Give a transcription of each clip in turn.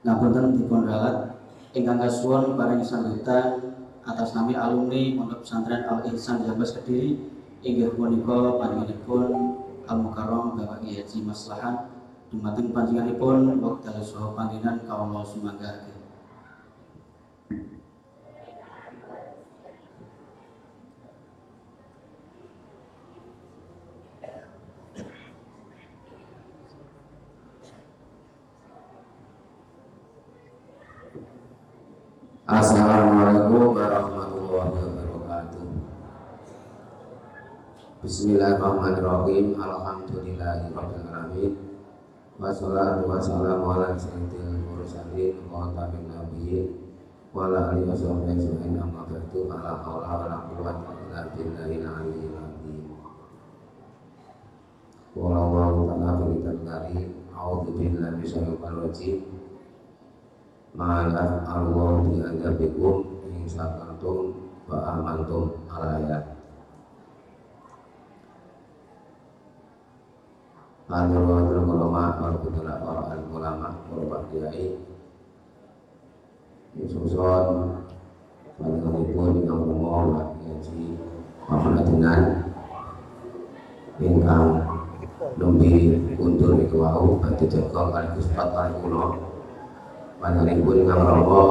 Ngapunten dipun ralat. Ingkang kasuwun paring sambutan atas nami alumni Pondok Pesantren Al Ihsan Jabas Kediri inggih punika panjenenganipun Al Mukarram Bapak Kiai Haji Maslahan dumateng panjenenganipun wekdal saha panggenan kawula sumangga Bismillahirrahmanirrahim. Alhamdulillahirrahmanirrahim Wassalatu wassalamu ala sayyidil mursalin Wa tabi'in nabiyyin Wa ala alihi wa sahbihi ajma'in. Amma ba'du Ala wa la quwwata illa azim. Ta'ala A'udzu billahi rajim. Ma'ala Allah bi'adabikum In amantum alayat Hadirul ulama wal kudara para ulama para kiai Yesuson Panjenenganipun ingkang rumo Haji Muhammadinan ingkang nembe kundur niku wau badhe jaga kaligus pat kali kula. Panjenenganipun ingkang rawa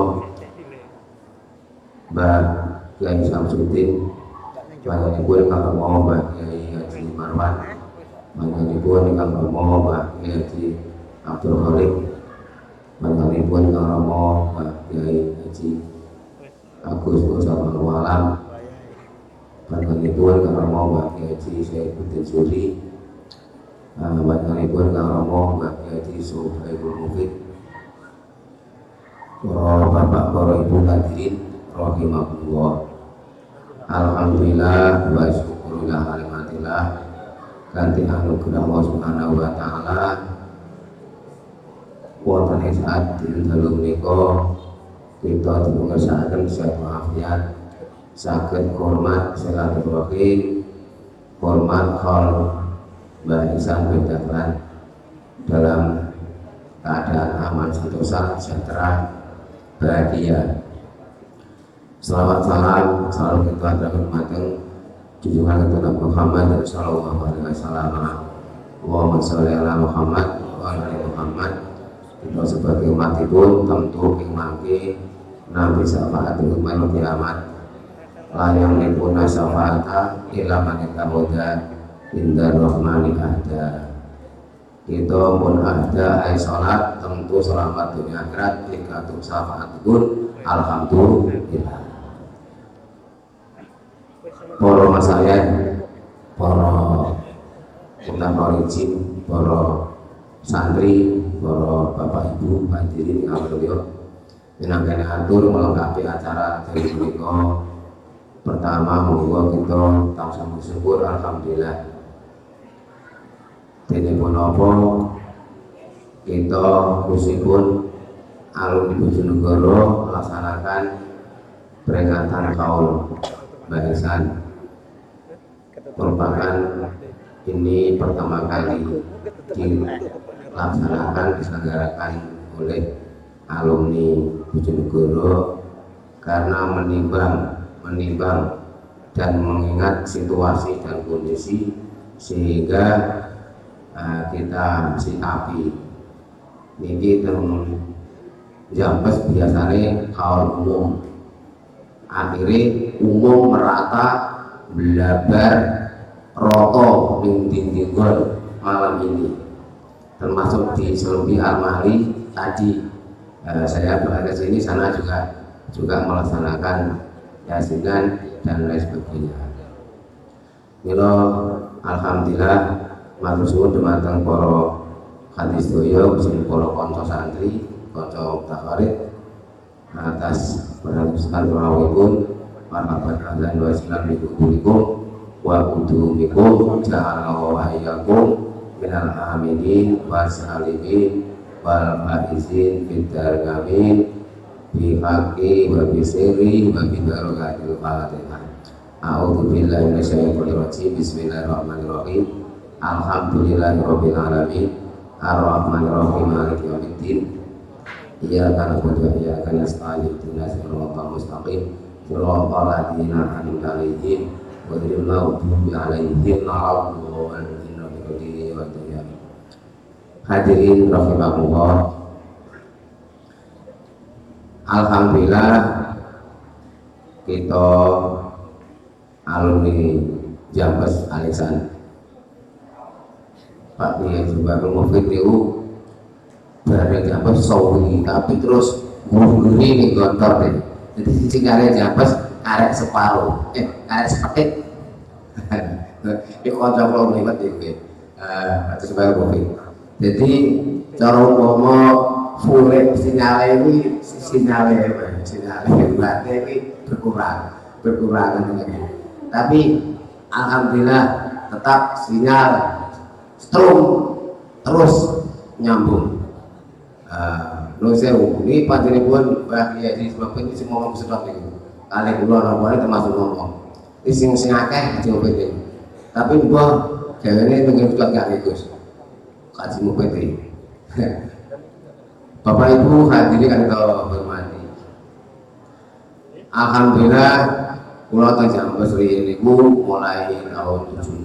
Mbak Kiai Samsudin panjenenganipun ingkang rawa Mbak Kiai Haji Marwan panjenenganipun ingkang Mbak Kiai Haji Abdul Khalik panjenenganipun ingkang rawa Mbak Kiai Haji Agus Musa Walam panjenenganipun ingkang rawa Mbak Kiai Haji Saifuddin Suri panjenenganipun ingkang rawa Mbak Kiai Haji Suhaibul Mufid. Para bapak para ibu hadirin rahimahullah Alhamdulillah wa syukurillah alimatillah ganti anugerah Allah subhanahu wa ta'ala. Wonten ing saat dalu menika kita dipungersakaken sehat walafiat saged hormat silaturahim hormat khol Mbah Ihsan Bedaklan dalam keadaan aman sentosa sejahtera bahagia. Selamat salam, salam kita dapat mateng junjungan Nabi Muhammad Sallallahu Alaihi Wasallam. Allahumma sholli ala Muhammad wa ala Muhammad. Kita sebagai umat pun tentu mangke nabi syafaat melu kiamat. Layang nipuna syafaata ila man yahuda indar rahmani ahda kita pun ada ay sholat tentu selamat dunia akhirat jika syafaat pun alhamdulillah para masaya para ulama izin para santri para bapak ibu hadirin ngamalio minangkene atur melengkapi acara dari mereka pertama monggo kita tahu syukur alhamdulillah. Dene menapa kita khususipun alumni Bojonegoro melaksanakan peringatan kaum barisan merupakan ini pertama kali dilaksanakan diselenggarakan oleh alumni Bojonegoro karena menimbang menimbang dan mengingat situasi dan kondisi sehingga uh, kita sikapi niki teng jambes biasanya kaum umum. Akhirnya umum merata belabar roto dindinggon malam ini. Termasuk di Selumbi Almari tadi. Uh, saya berada di sini sana juga juga melaksanakan yasinan dan lain sebagainya. Milo alhamdulillah matur dumateng para hadis doyo bersama para kanca santri, kanca takharid atas perhatian rawuhipun marhaban kutubikum wa kutubikum ja'alallahu wa iyyakum minal aminin wa salimin wal faizin fid amin bi haqqi wa bi sirri wa bi barakatil fatihah A'udzu billahi minasyaitonir rajim. Bismillahirrahmanirrahim. Alhamdulillahirabbil alamin. Arrahmanir rahim. Maliki yaumiddin. Iyyaka na'budu wa iyyaka nasta'in. Ihdinas siratal mustaqim. Siratal ladzina an'amta Hadirin rahimakumullah. Alhamdulillah kita alumni Jambes Alisan Pak Kiai juga Mufid itu bareng Jambes sawi tapi terus gontor deh jadi sisi karya Jambes arek separuh. Eh arek sepetik ini konco kalau melihat itu atau sebagai Mufid jadi cara umpama full sinyalnya ini sinyalnya sinyalnya berarti ini berkurang berkurang lagi tapi alhamdulillah tetap sinyal strum terus nyambung. Uh, sewu. Ini panjang pun bahagia di sebab ini semua ngomong sedot nih kali keluar nomornya termasuk ngomong. Ini sing sing akeh sing PT tapi mbah ini pengen sedot gak ikut kaji PT Bapak Ibu hadirin kan kalau hormati. Alhamdulillah Pulau Tanjung Besri ini mulai tahun 76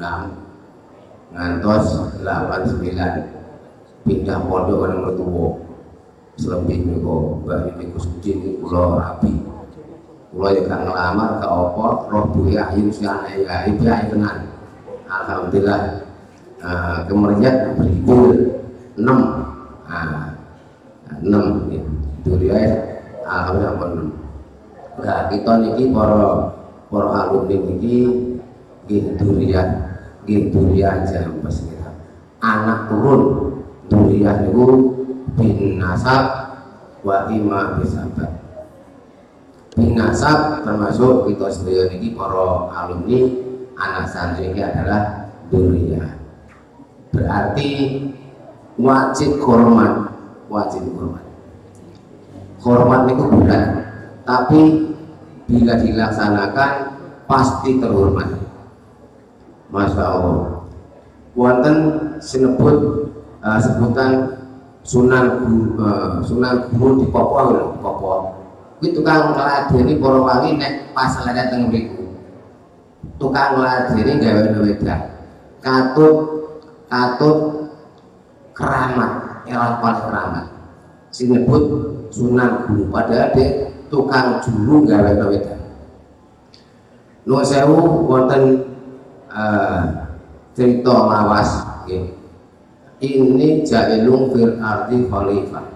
ngantos 89 pindah pondok nomor tua selebih niku mbak ini kusudin pulau rapi pulau yang gak ngelamar ke opo roh buhi ayu si anak ya tenan. Alhamdulillah uh, kemerjat beribul 6 nah, 6 ya. durian alhamdulillah 6 nah kita niki para para alumni niki nggih durian nggih durian jambes kita anak turun durian niku bin nasab wa ima bisabat bin nasab termasuk kita sedaya niki para alumni anak santri ini adalah durian berarti wajib hormat wajib hormat. Hormat niku bukan tapi bila dilaksanakan pasti terhormat. Masya Allah. Wonten sinebut uh, sebutan Sunan uh, Sunan Guru di Papua di Papua. Kuwi tukang ngladeni para wali nek pas lada teng mriku. Tukang ngladeni gawe wedan. Katut katut keramat, era paling keramat. Sinebut Sunan Guru padahal dia tukang juru gawe wedan. Nuwun sewu wonten uh, cerita nggih. Ini jailung fil ardi khalifah.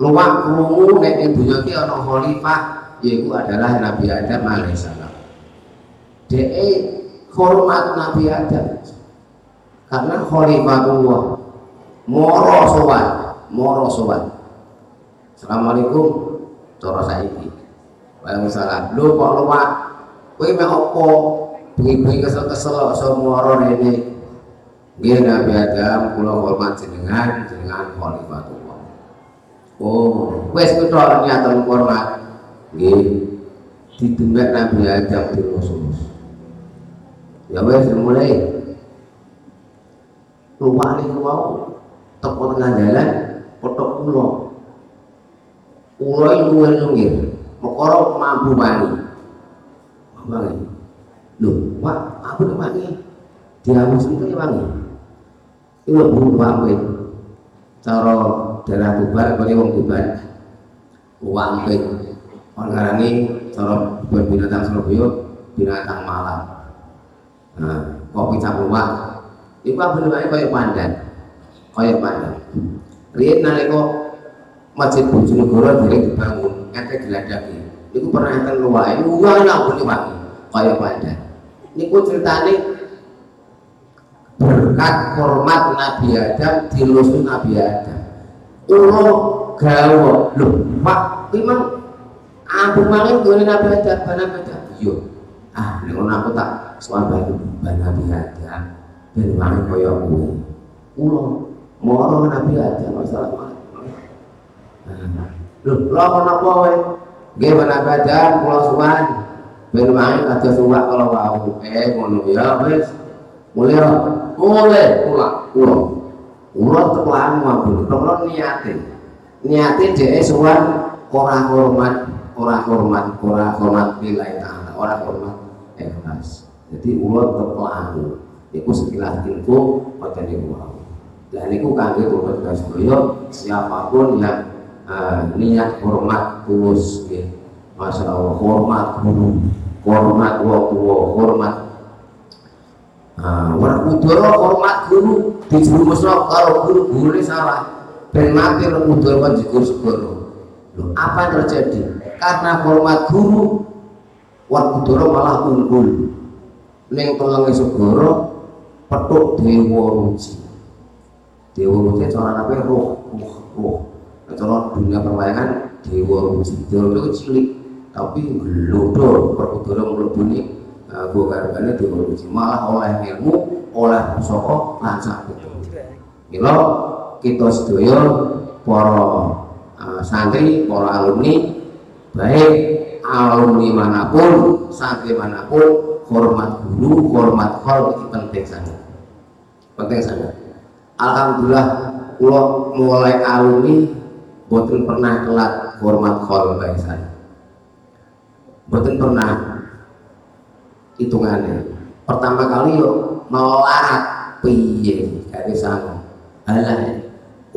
Luwak krungu nek ing donya iki ana khalifah yaiku adalah Nabi Adam alaihissalam. Deke hormat Nabi Adam. Karena khalifatullah moro sowan moro sowan. Assalamualaikum cara saiki. Waalaikumsalam. Lho kok luwak kowe mek opo bengi-bengi kesel-kesel semua orang ini Nggih Nabi Adam kula hormat jenengan jenengan khalifatullah. Oh, wis kuwi niatan hormat. Nggih. Didemek Nabi Adam terus-terus. Ya wis mulai. Lupa niku wau teko tengah jalan potok kula. Kula iki luwih lunggir. Mekara mampu wani. Wangi. Lho, Pak, apa wangi? Diamus itu wangi itu lebih wampin cara daerah tuban kali wong tuban wampin orang ngarani cara buat binatang Surabaya binatang malam. Nah kopi capuwak itu apa namanya? Kayak pandan. Kayak pandan. Rian nalika masjid Bojonegoro dari dibangun ente geladaki itu pernah ente luwai luwai lah punya wangi kayak pandan. Ini ceritanya berkat hormat Nabi Adam dilusu Nabi Adam ulo gawa. Lho pak memang aku mangin gue Nabi Adam bana Adam. Yo ah ini aku tak soal baru bana Nabi Adam dan mangin gue ulo moro Nabi Adam wassalamualaikum lho apa napa wae nggih bana Nabi Adam kula suwan ben wae kados uwak kalau wau. Eh ngono ya wis. Mulai mulai ulah ulah ulah tekan mabun kalau niate. Niate dhek suwan ora hormat ora hormat ora hormat lillahi taala ora hormat ikhlas. Jadi ulah tekan iku sekilas ngoten niku wau. Dan niku kangge tobat sedaya siapa pun yang uh, niat hormat tulus nggih. Masya Allah hormat guru hormat wong hormat orang kudoro hormat guru dijerumusno kalau guru guru ini salah ben mati kan jikur segoro apa yang terjadi? Karena hormat guru kudoro malah unggul. Ning tulengi segoro petuk dewa ruci. Dewa ruci cara apa? Roh roh roh. Cara dunia perwayangan dewa ruci. Dewa ruci cilik tapi gelodor perkudara melebuni gargane dewa ruci malah oleh ilmu oleh pusaka lan sakit Mila kita sedaya para uh, santri, para alumni baik alumni mana pun, santri mana pun hormat guru, hormat khol itu penting sangat. Penting sangat. Alhamdulillah kalau mulai alumni boten pernah telat hormat khol baik saya boten pernah hitungannya. Pertama kali yuk melarat piye? Kaya sana. Alah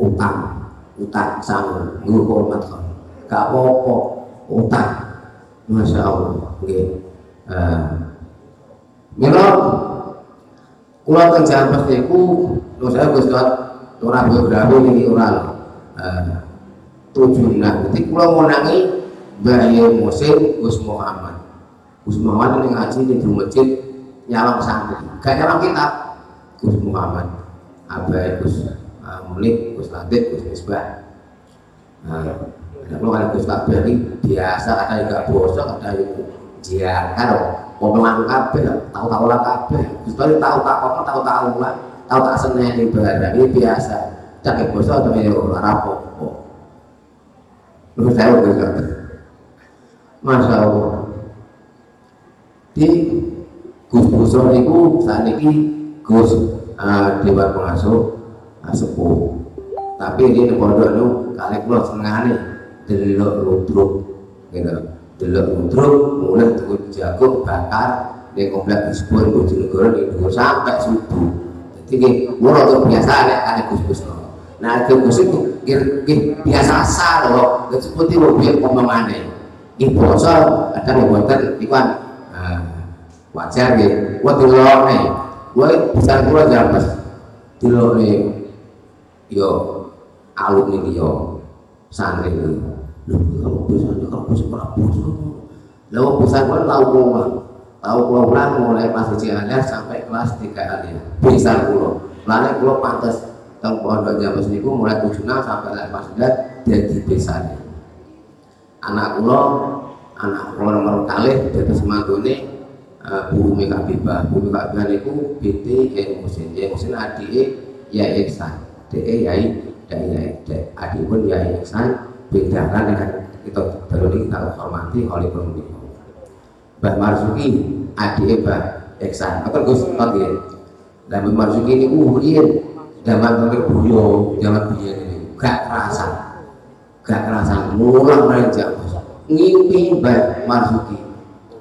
utang. Utang sana nggur hormat khol gak apa-apa. Utang. Masya Allah. Okay. uh, Mila kula teng Jambes niku lho saya Gus Dot ora biografi niki eh tujuan. Dadi kula ngonangi Mbah Musim Gus Muhammad. Gus Muhammad ini ngaji di masjid nyalam santri. Gak nyalam kitab. Gus Muhammad. Abai Gus uh, Munib, Gus Latif, Gus Misbah. Nah, kalau ada Gus Latif biasa ada gak bosok, ada yang jiakan wong melaku kabeh tahu-tahu lah kabeh Gusti tahu tak kok tahu-tahu lah tahu tak seneni barang ini biasa cak basa to ya ora rapopo lu saya udah Masya Allah di Gus Buso itu saat ini Gus uh, Dewan Pengasuh uh, sepuh tapi ini di pondok itu kali pulau senengane delok ludruk gitu. Delok ludruk mulai tuh jagung bakar di komplek Bisbon Bojonegoro di dhuwur sampai subuh. Jadi mulo tuh biasa nek ada Gus Gus nah Gus Gus itu biasa asal loh seperti mobil pemamane nggih basa ada yang boten iku kan wajar nggih wa dilokne. Wa bisa kula jamas dilokne yo alumni yo santri lho. Kalau bisa kalau bisa kalau bisa lalu bisa pun tahu pulang tahu pulang mulai pas di Cianjur sampai kelas 3 alia bisa pulau lalu pulau pantas teng pondok James niku mulai 76 sampai lepas sudah jadi besarnya anak pulau anak pulau nomor kali dari semantune uh, Bu Mika Bibah Bu Mika Bibah niku BT yang Musin yang Musin adik ya Iksan DE Yai dan Yai adik pun Yai Iksan bedakan dengan kita baru ini kita hormati oleh pemerintah. Mbah Marzuki adik Mbah Eksan apa Gus? Oke dan Mbah Marzuki ini uhin zaman terakhir buyo zaman buyo ini? Gak kerasa gak kerasa mulang raja ngimpi Mbah Marzuki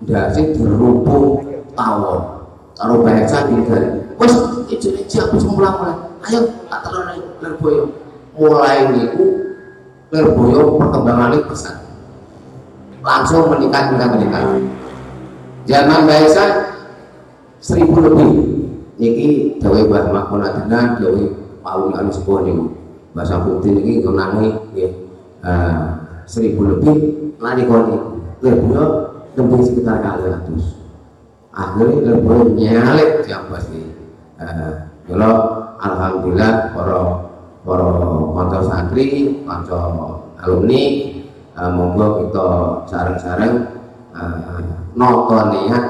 dasi berhubung tawon. Taruh Mbah Eksan tinggal wes itu aja aku semula mulai ayo tak terlalu lerboyo mulai niku Lirboyo perkembangannya besar. Langsung menikah menikah menikah. Zaman Baisa seribu lebih. Niki dawe Mbah Makmon Adina dawe Paul Sepuh niku bahasa putih niki ngenangi nggih. Uh, seribu lebih. Lari koni Lirboyo lebih sekitar kali ratus. Akhirnya Lirboyo nyalek jam pasti kalau alhamdulillah para para kanca santri, kanca alumni uh, monggo kita sareng-sareng uh, nonton niat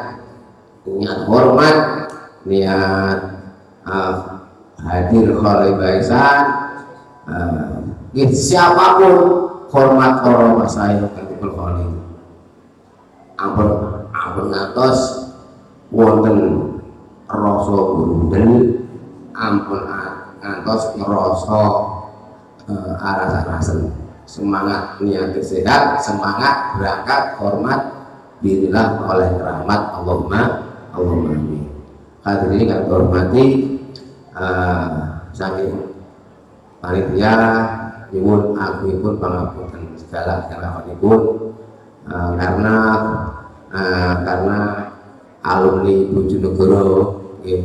niat hormat niat hadir kholi baisan siapa pun hormat orang masaya kantipul kholi ampun ampun ngantos wonten rasa gundel ampun ngantos ngerasa uh, aras-arasen semangat niat sehat semangat berangkat hormat birilah oleh rahmat Allahumma Allahumma amin. Hadirin kami hormati uh, saking panitia nyuwun agungipun pangapunten segala kalawanipun uh, karena uh, karena alumni Bojonegoro nggih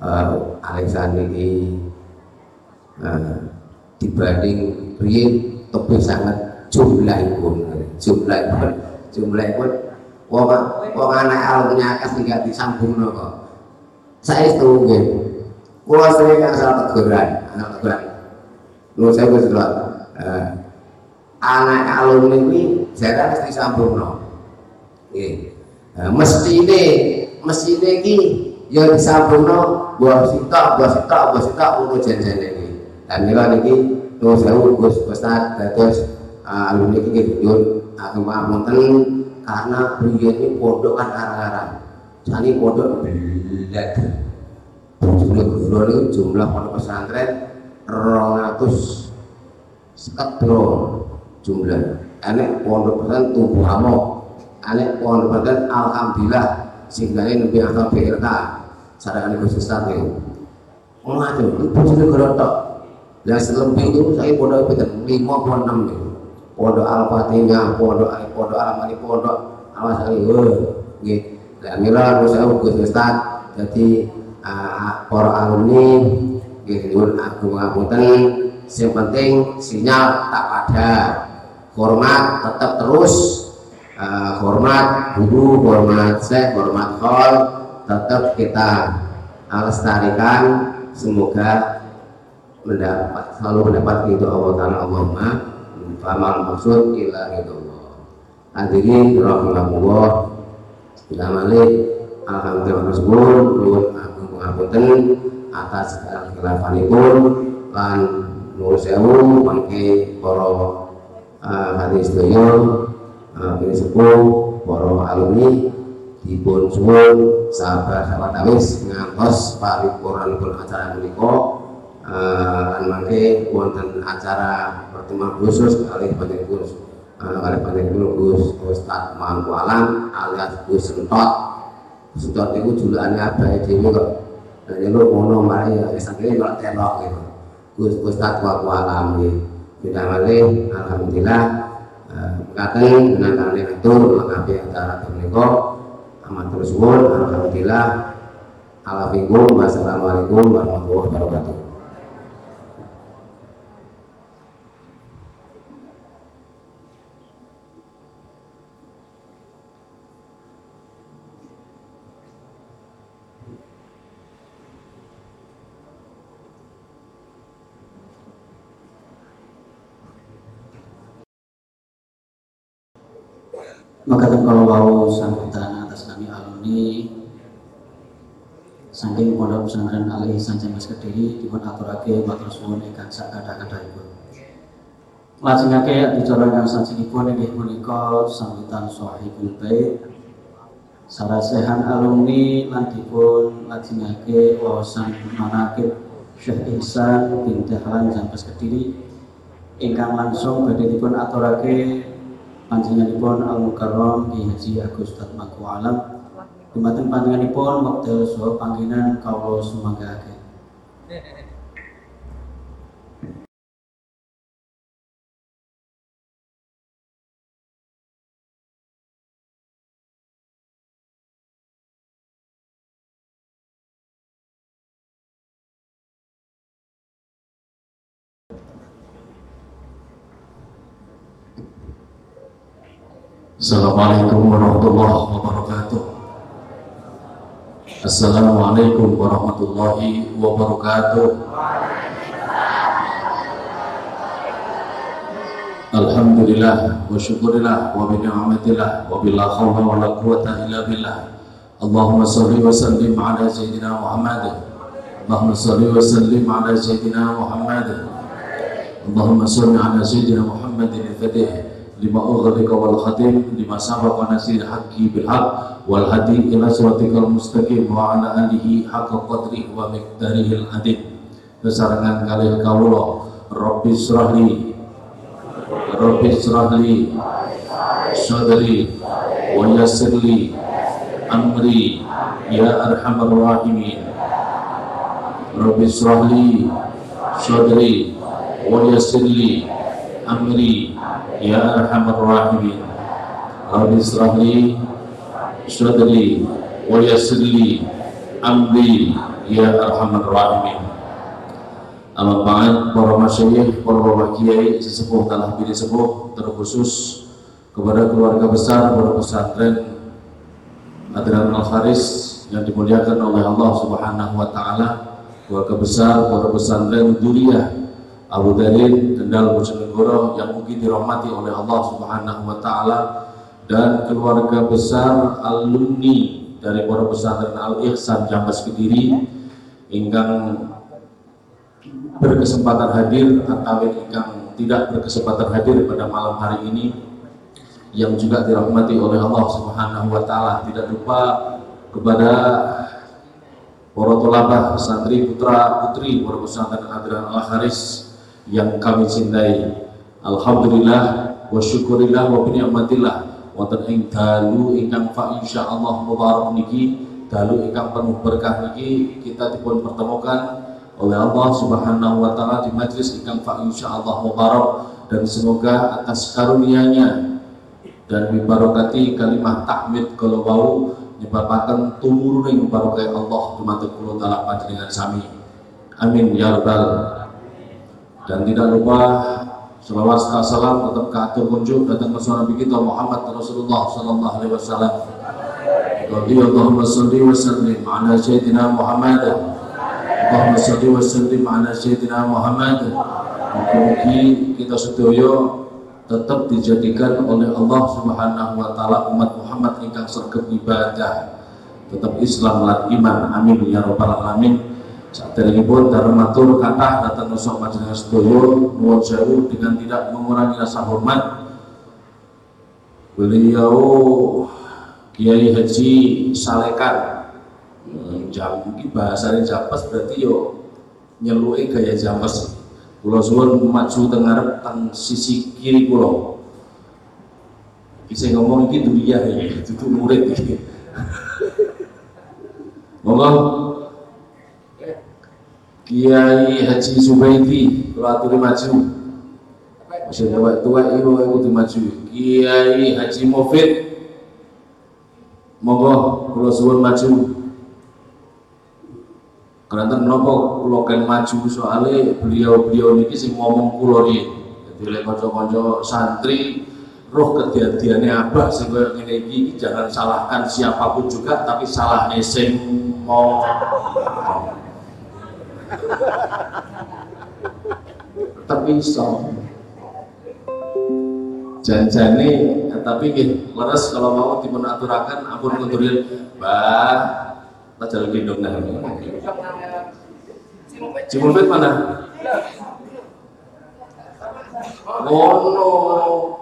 uh, Alexander ini uh, dibanding riyen tebih sangat jumlahipun jumlahipun jumlahipun wong wong anak alumni akeh tinggal disambungno kok. Saya itu nggih kula sering asal teguran anak teguran. Lu saya wis uh, anak alumni ini jarang disambungno nggih uh, mestine mestine iki ya disambungno buah sitok buah sitok buah sitok ngono janjane iki dan mila niki Nuwun sewu Gus Ustaz dados uh, alumni iki nyuwun aku ngapunten karena beliau ini pondok kan arah-arah. Jani pondok belat. Jumlah guru ini jumlah pondok pesantren 200 seket jumlah. Enek pondok pesantren tubuh amok. Enek pondok pesantren alhamdulillah sehingga ini lebih atau BRK. Sadar Gus Ustaz ini. Ngajeng, itu jumlah tok dan selebih itu saya pondok itu lima puluh enam nih. Pondok Al Fatihah, pondok Pondok Al Mani, pondok Al Masali, gitu. Dan mila harus saya Gus Ustaz, jadi uh, para alumni, gitu. Aku ngapunten, yang penting sinyal tak ada, hormat tetap terus, uh, hormat guru, hormat saya, hormat hall, tetap kita lestarikan. Semoga mendapat selalu mendapat itu Allah Taala Allahumma famal maksud ila ridho hadirin rahimahullah bila malik alhamdulillah tersebut agung ngapunten atas pun lan nuwun sewu mangke para uh, hadis sedaya uh, ini sepuh alumni dipun suwun sahabat sahabat awis ngantos paripurnanipun acara menika uh, mangke wonten acara pertemuan khusus kali panjenengan uh, kali panjenengan Gus Ustaz Mangku Alam alias Gus Sentot. Sentot itu julukannya dhewe kok. Dan lu ngono mari ya sakit kok telok gitu. Gus Ustaz gitu malih alhamdulillah Katen dengan kalian itu mengapi acara menika amat terus alhamdulillah Alhamdulillah wassalamualaikum warahmatullahi wabarakatuh maka kalau mau sambutan atas kami alumni saking pondok pesantren Al Ihsan Jamas Kediri dipun aturake matur suwun ingkang sak kathah-kathahipun. Lajengake dicara ingkang sajengipun inggih punika sambutan Sohibul Bait Sarasehan alumni lan dipun lajengake wawasan manakib Syekh Ihsan bin Dahlan Jamas Kediri ingkang langsung badhe dipun aturake panjenenganipun Al Mukarram Ki Haji Agus Ustaz Mangku Alam. Dumateng panjenenganipun wekdal saha panggenan kawula sumanggaaken Assalamualaikum warahmatullahi wabarakatuh. Assalamualaikum warahmatullahi wabarakatuh. Alhamdulillah wa syukurillah wa bini'amatillah wa billah khawla wa la quwata illa billah. Allahumma salli wa sallim ala Sayyidina Muhammad. Allahumma salli wa sallim ala Sayyidina Muhammad. Allahumma salli ala Sayyidina Muhammad al-Fatih lima ughdika wal khatim lima sabaqa nasir haqqi bil haqq wal hadi ila siratikal mustaqim wa ala alihi haqqa qadri wa miqdarihil adim kesarangan kalih kawula rabbi israhli rabbi israhli sadri wa yassirli amri ya arhamar rahimin. Rabbi israhli sadri wa yassirli amri Ya arhamar rahimin. Rabbi srahli Sadri Wa yassirli Amri Ya arhamar rahimin. Amal ba'ad, para masyayikh, para bapak kiai, sesepuh telah pilih sepuh, terkhusus kepada keluarga besar, para pesantren Adran Al Haris yang dimuliakan oleh Allah Subhanahu wa taala, keluarga besar, para pesantren Duriyah Abu Dalil, Kendal Bojonegoro yang mungkin dirahmati oleh Allah Subhanahu wa taala dan keluarga besar alumni dari para pesantren Al Ihsan Jambas Kediri ingkang berkesempatan hadir atau yang tidak berkesempatan hadir pada malam hari ini yang juga dirahmati oleh Allah Subhanahu wa taala. Tidak lupa kepada para tolabah santri putra putri para pesantren Adran Al Haris yang kami cintai. Alhamdulillah wa syukurillah wa binikmatillah wonten ing dalu ingkang fa insyaallah mubarak niki dalu ingkang penuh berkah niki kita dipun pertemukan oleh Allah Subhanahu wa taala di majlis ingkang fa insyaallah mubarak. Dan semoga atas karunia-Nya dan bibarokati kalimah tahmid kalau wau nyebabaken tumuruning barokah Allah dumateng kula taala panjenengan sami. Amin ya rabbal dan tidak lupa selawat serta salam tetap ke kunjuk datang ke Nabi kita Muhammad Rasulullah sallallahu alaihi wasallam. Allahumma salli wa sallim ala sayyidina Muhammad. Allahumma salli wa sallim ala Sayyidina Muhammad. Mungkin kita sedaya tetap dijadikan oleh Allah Subhanahu wa taala umat Muhammad ingkang sergap ibadah. Tetap Islam lan iman. Amin ya rabbal alamin saat ini pun dalam matur kata datang nusuk majelis sedaya nuwun sewu dengan tidak mengurangi rasa hormat. Beliau Kiai Haji Salekan. Hmm, jam ini bahasanya japas berarti yo nyeluke gaya japas Pulau suwun maju teng sisi kiri pulau bisa ngomong ini dunia ya itu murid ini monggo Kiai Haji Subaidi kalau aturi maju. Masih tua tua ibu ibu maju. Kiai Haji Mufid monggo kalau suwun maju. Karena nopo kulo kan maju soalnya beliau-beliau ini sing ngomong kulo nih jadi lek kanca-kanca santri roh kejadiannya apa sing koyo iki jangan salahkan siapa pun juga tapi salah sing mau tapi so janjane tapi nggih leres kalau mau dipun aturaken ampun ngundurin Mbah kita jalan gendong nah. Cimupet mana? Oh.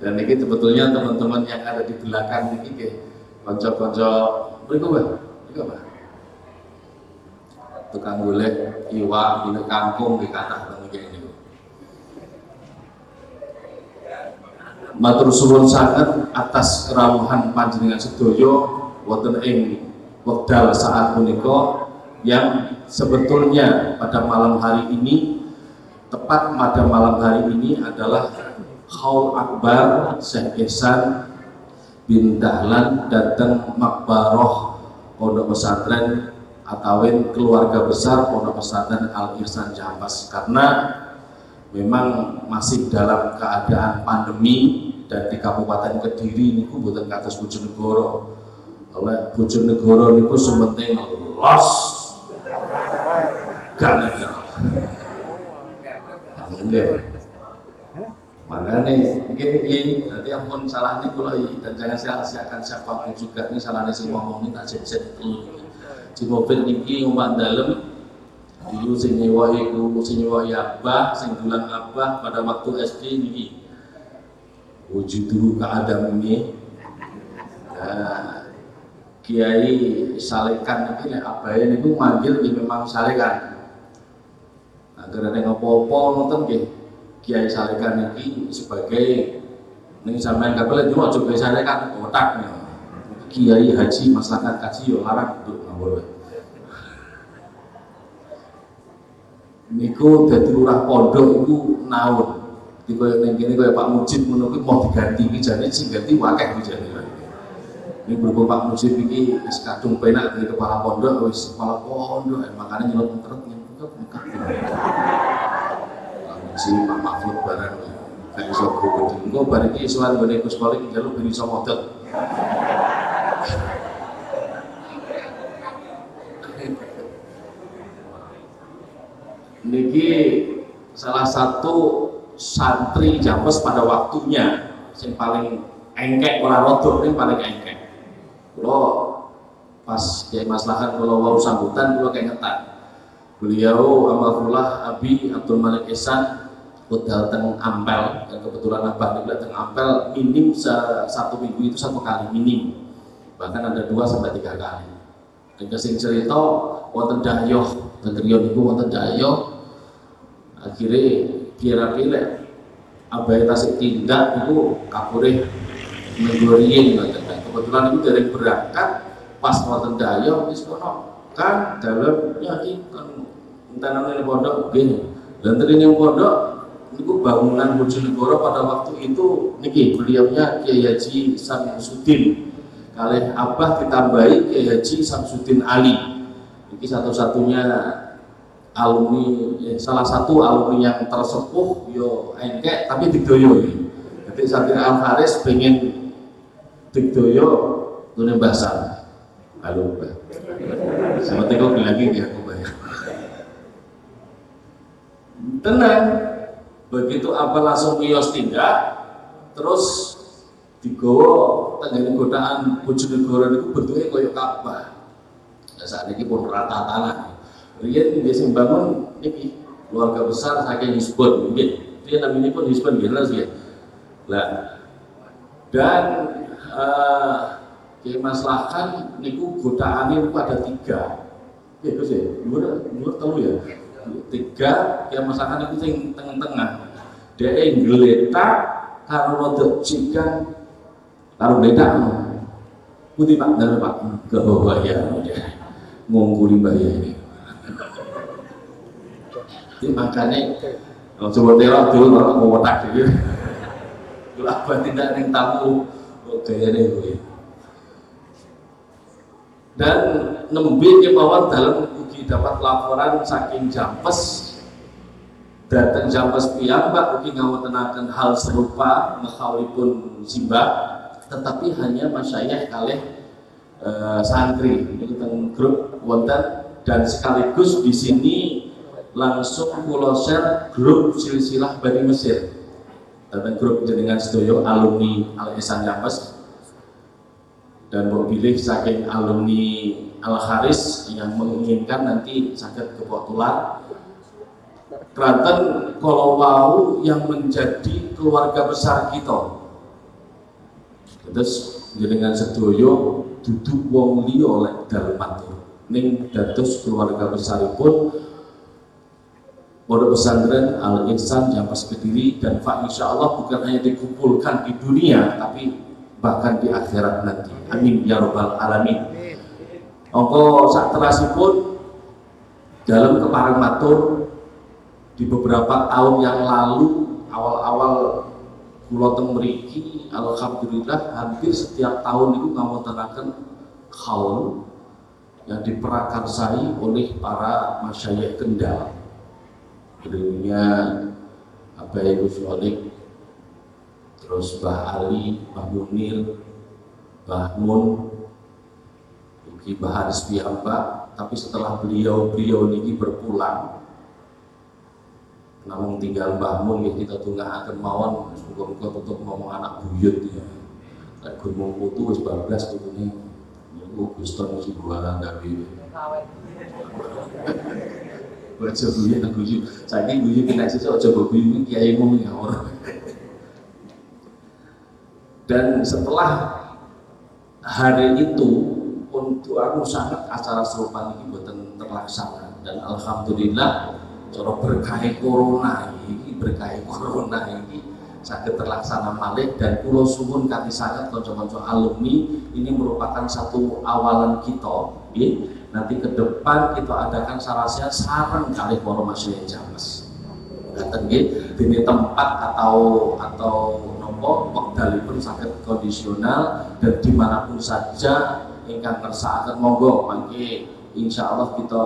Dan ini sebetulnya teman-teman yang ada di belakang ini ke konco-konco beriku bah, beriku bah. Tukang golek iwa di kampung di kata kayak ini. matur suwun sangat atas kerawuhan panjenengan sedoyo wonten ing wekdal saat punika yang sebetulnya pada malam hari ini tepat pada malam hari ini adalah Haul Akbar Syekh Ihsan bin Dahlan datang Makbaroh Pondok Pesantren atauin keluarga besar Pondok Pesantren Al Ihsan Jambas karena memang masih dalam keadaan pandemi dan di Kabupaten Kediri niku buatan kados Bojonegoro. Oleh Bojonegoro niku sementing los gak Nggih. Makanya mungkin ini nanti ampun salah ini kula dan jangan sia-siakan siapa pun juga ini salahnya si ngomong ini tak jet Haji mobil niki ngompak dalem dulu sing nyewa iku sing nyewa abah sing bulan abah pada waktu SD niki. Wujudu keadaan ini. Nah, Kiai Salekan ini nek abahe niku manggil nggih memang Salekan. Agar ada ngopo-opo nonton nggih Kiai Salekan iki sebagai ning sampean kabeh cuma coba Salekan otak Kiai Haji masyarakat kaji yo larang untuk ngawur. Niku dadi lurah pondok iku naun di koyo ning kene koyo Pak Mujib kuwi mau diganti iki jane sing ganti wakeh iki jane. Ini berhubung Pak Mujib iki wis kadung penak dari kepala pondok wis kepala pondok makanya nyelot ngeret nyelot ngeret Mujib Pak Mahfud barang kan iso gede engko bar iki sowan gone Gus Kolik njaluk ben iso model. Niki salah satu santri Jambes pada waktunya yang paling engkek ora rodok ini paling engkek. Kula pas kiai maslahan kula wau sambutan kula kayak ngetan beliau amarullah Abi Abdul Malik Ihsan hotel teng Ampel dan kebetulan abah di teng Ampel minim satu minggu itu satu kali minim. Bahkan ada dua sampai tiga kali. Dan kesing cerita wonten dan riyo niku wonten dahyoh akhirnya kira-kira abai tasik tindak itu kapure menggorien kebetulan itu dari berangkat pas wonten dahyoh wis kan dalamnya iki kan entah namanya pondok gini dan tadi yang pondok niku bangunan Bojonegoro pada waktu itu niki beliaunya Kiai Haji Samsudin kalih abah ditambahi Kiai Haji Samsudin Ali ini satu-satunya alumni eh, salah satu alumni yang tersepuh yo engkek tapi digdoyo. Jadi Satria Al Faris pengen digdoyo tuне bahasa. Halo, Mbak. Kau bilang lagi ya aku bayar. Tenang, begitu apa langsung kios tindak, terus digowo tenggane godaan Bojonegoro niku bentuknya koyo Ka'bah. Nah, saat ini pun rata tanah. Rian biasa bangun niki keluarga besar saking Hisbon mungkin. Dia namanya pun Hisbon jelas ya. Lah dan eh uh, maslahan niku godaane niku ada tiga. Ya terus ya, dua dua telu ya. Tiga ya maslahan niku sing tengah-tengah. Dia nggeletak karo rodok cikan karo ledak. Putih Pak, dan Pak, ke bawah ya, ngungkuli mbaya ini. Jadi makanya kalau coba teror dulu kalau mau otak gitu. Kalau apa tidak yang tamu oh, gayanya gue. Dan nembe kemauan dalam dapat laporan saking Jampes datang Jampes piyambak ugi ngawontenaken hal serupa mekawipun simbah. Tetapi hanya masyayikh kalih eh, santri ini tentang grup wonten. Dan sekaligus di sini langsung pulau share grup silsilah Bani Mesir. Tentang grup jenengan sedoyo alumni Al Ihsan Jampes dan mau pilih saking alumni Al Haris yang menginginkan nanti sakit kebetulan Keraton kalau mau yang menjadi keluarga besar kita. Terus jenengan sedoyo duduk wong liya oleh dalem matur ning dados keluarga besaripun Pondok Pesantren Al Ihsan Jampas Kediri dan Pak Insya Allah bukan hanya dikumpulkan di dunia tapi bahkan di akhirat nanti. Amin ya robbal alamin. Ongko sak terasipun dalam keparang matur di beberapa tahun yang lalu awal-awal Pulau Teng mriki alhamdulillah hampir setiap tahun itu ngawontenaken kaul yang diperakarsai oleh para masyayikh Kendal beliaunya ya Gus terus Mbah Ali, Mbah Munir, Mbah Mun, Uki Mbah Haris Piyamba, tapi setelah beliau beliau niki berpulang namun tinggal Mbah Mun ya kita tunggu akan mawon semoga-moga tutup ngomong anak buyut ya Nek gunung putu wis bablas ini Niku Gusto iki bualan gawe. Ojo guyu nang guyu. Saiki guyu kena sesuk aja mbok guyu kiai mu ngawur. Dan setelah hari itu untuk aku sangat acara serupa ini buatan terlaksana. Dan alhamdulillah cara berkah corona ini berkah corona ini sakit terlaksana malih. Dan pulau suwun kati sangat konco-konco alumni ini merupakan satu awalan kita ya. nanti ke depan kita adakan sarasnya sarang kali para masyarakat jamas nggih. Dene tempat atau atau nopo wekdalipun sakit kondisional dan di mana pun saja ingkang kersakaken monggo mangke. Insyaallah kita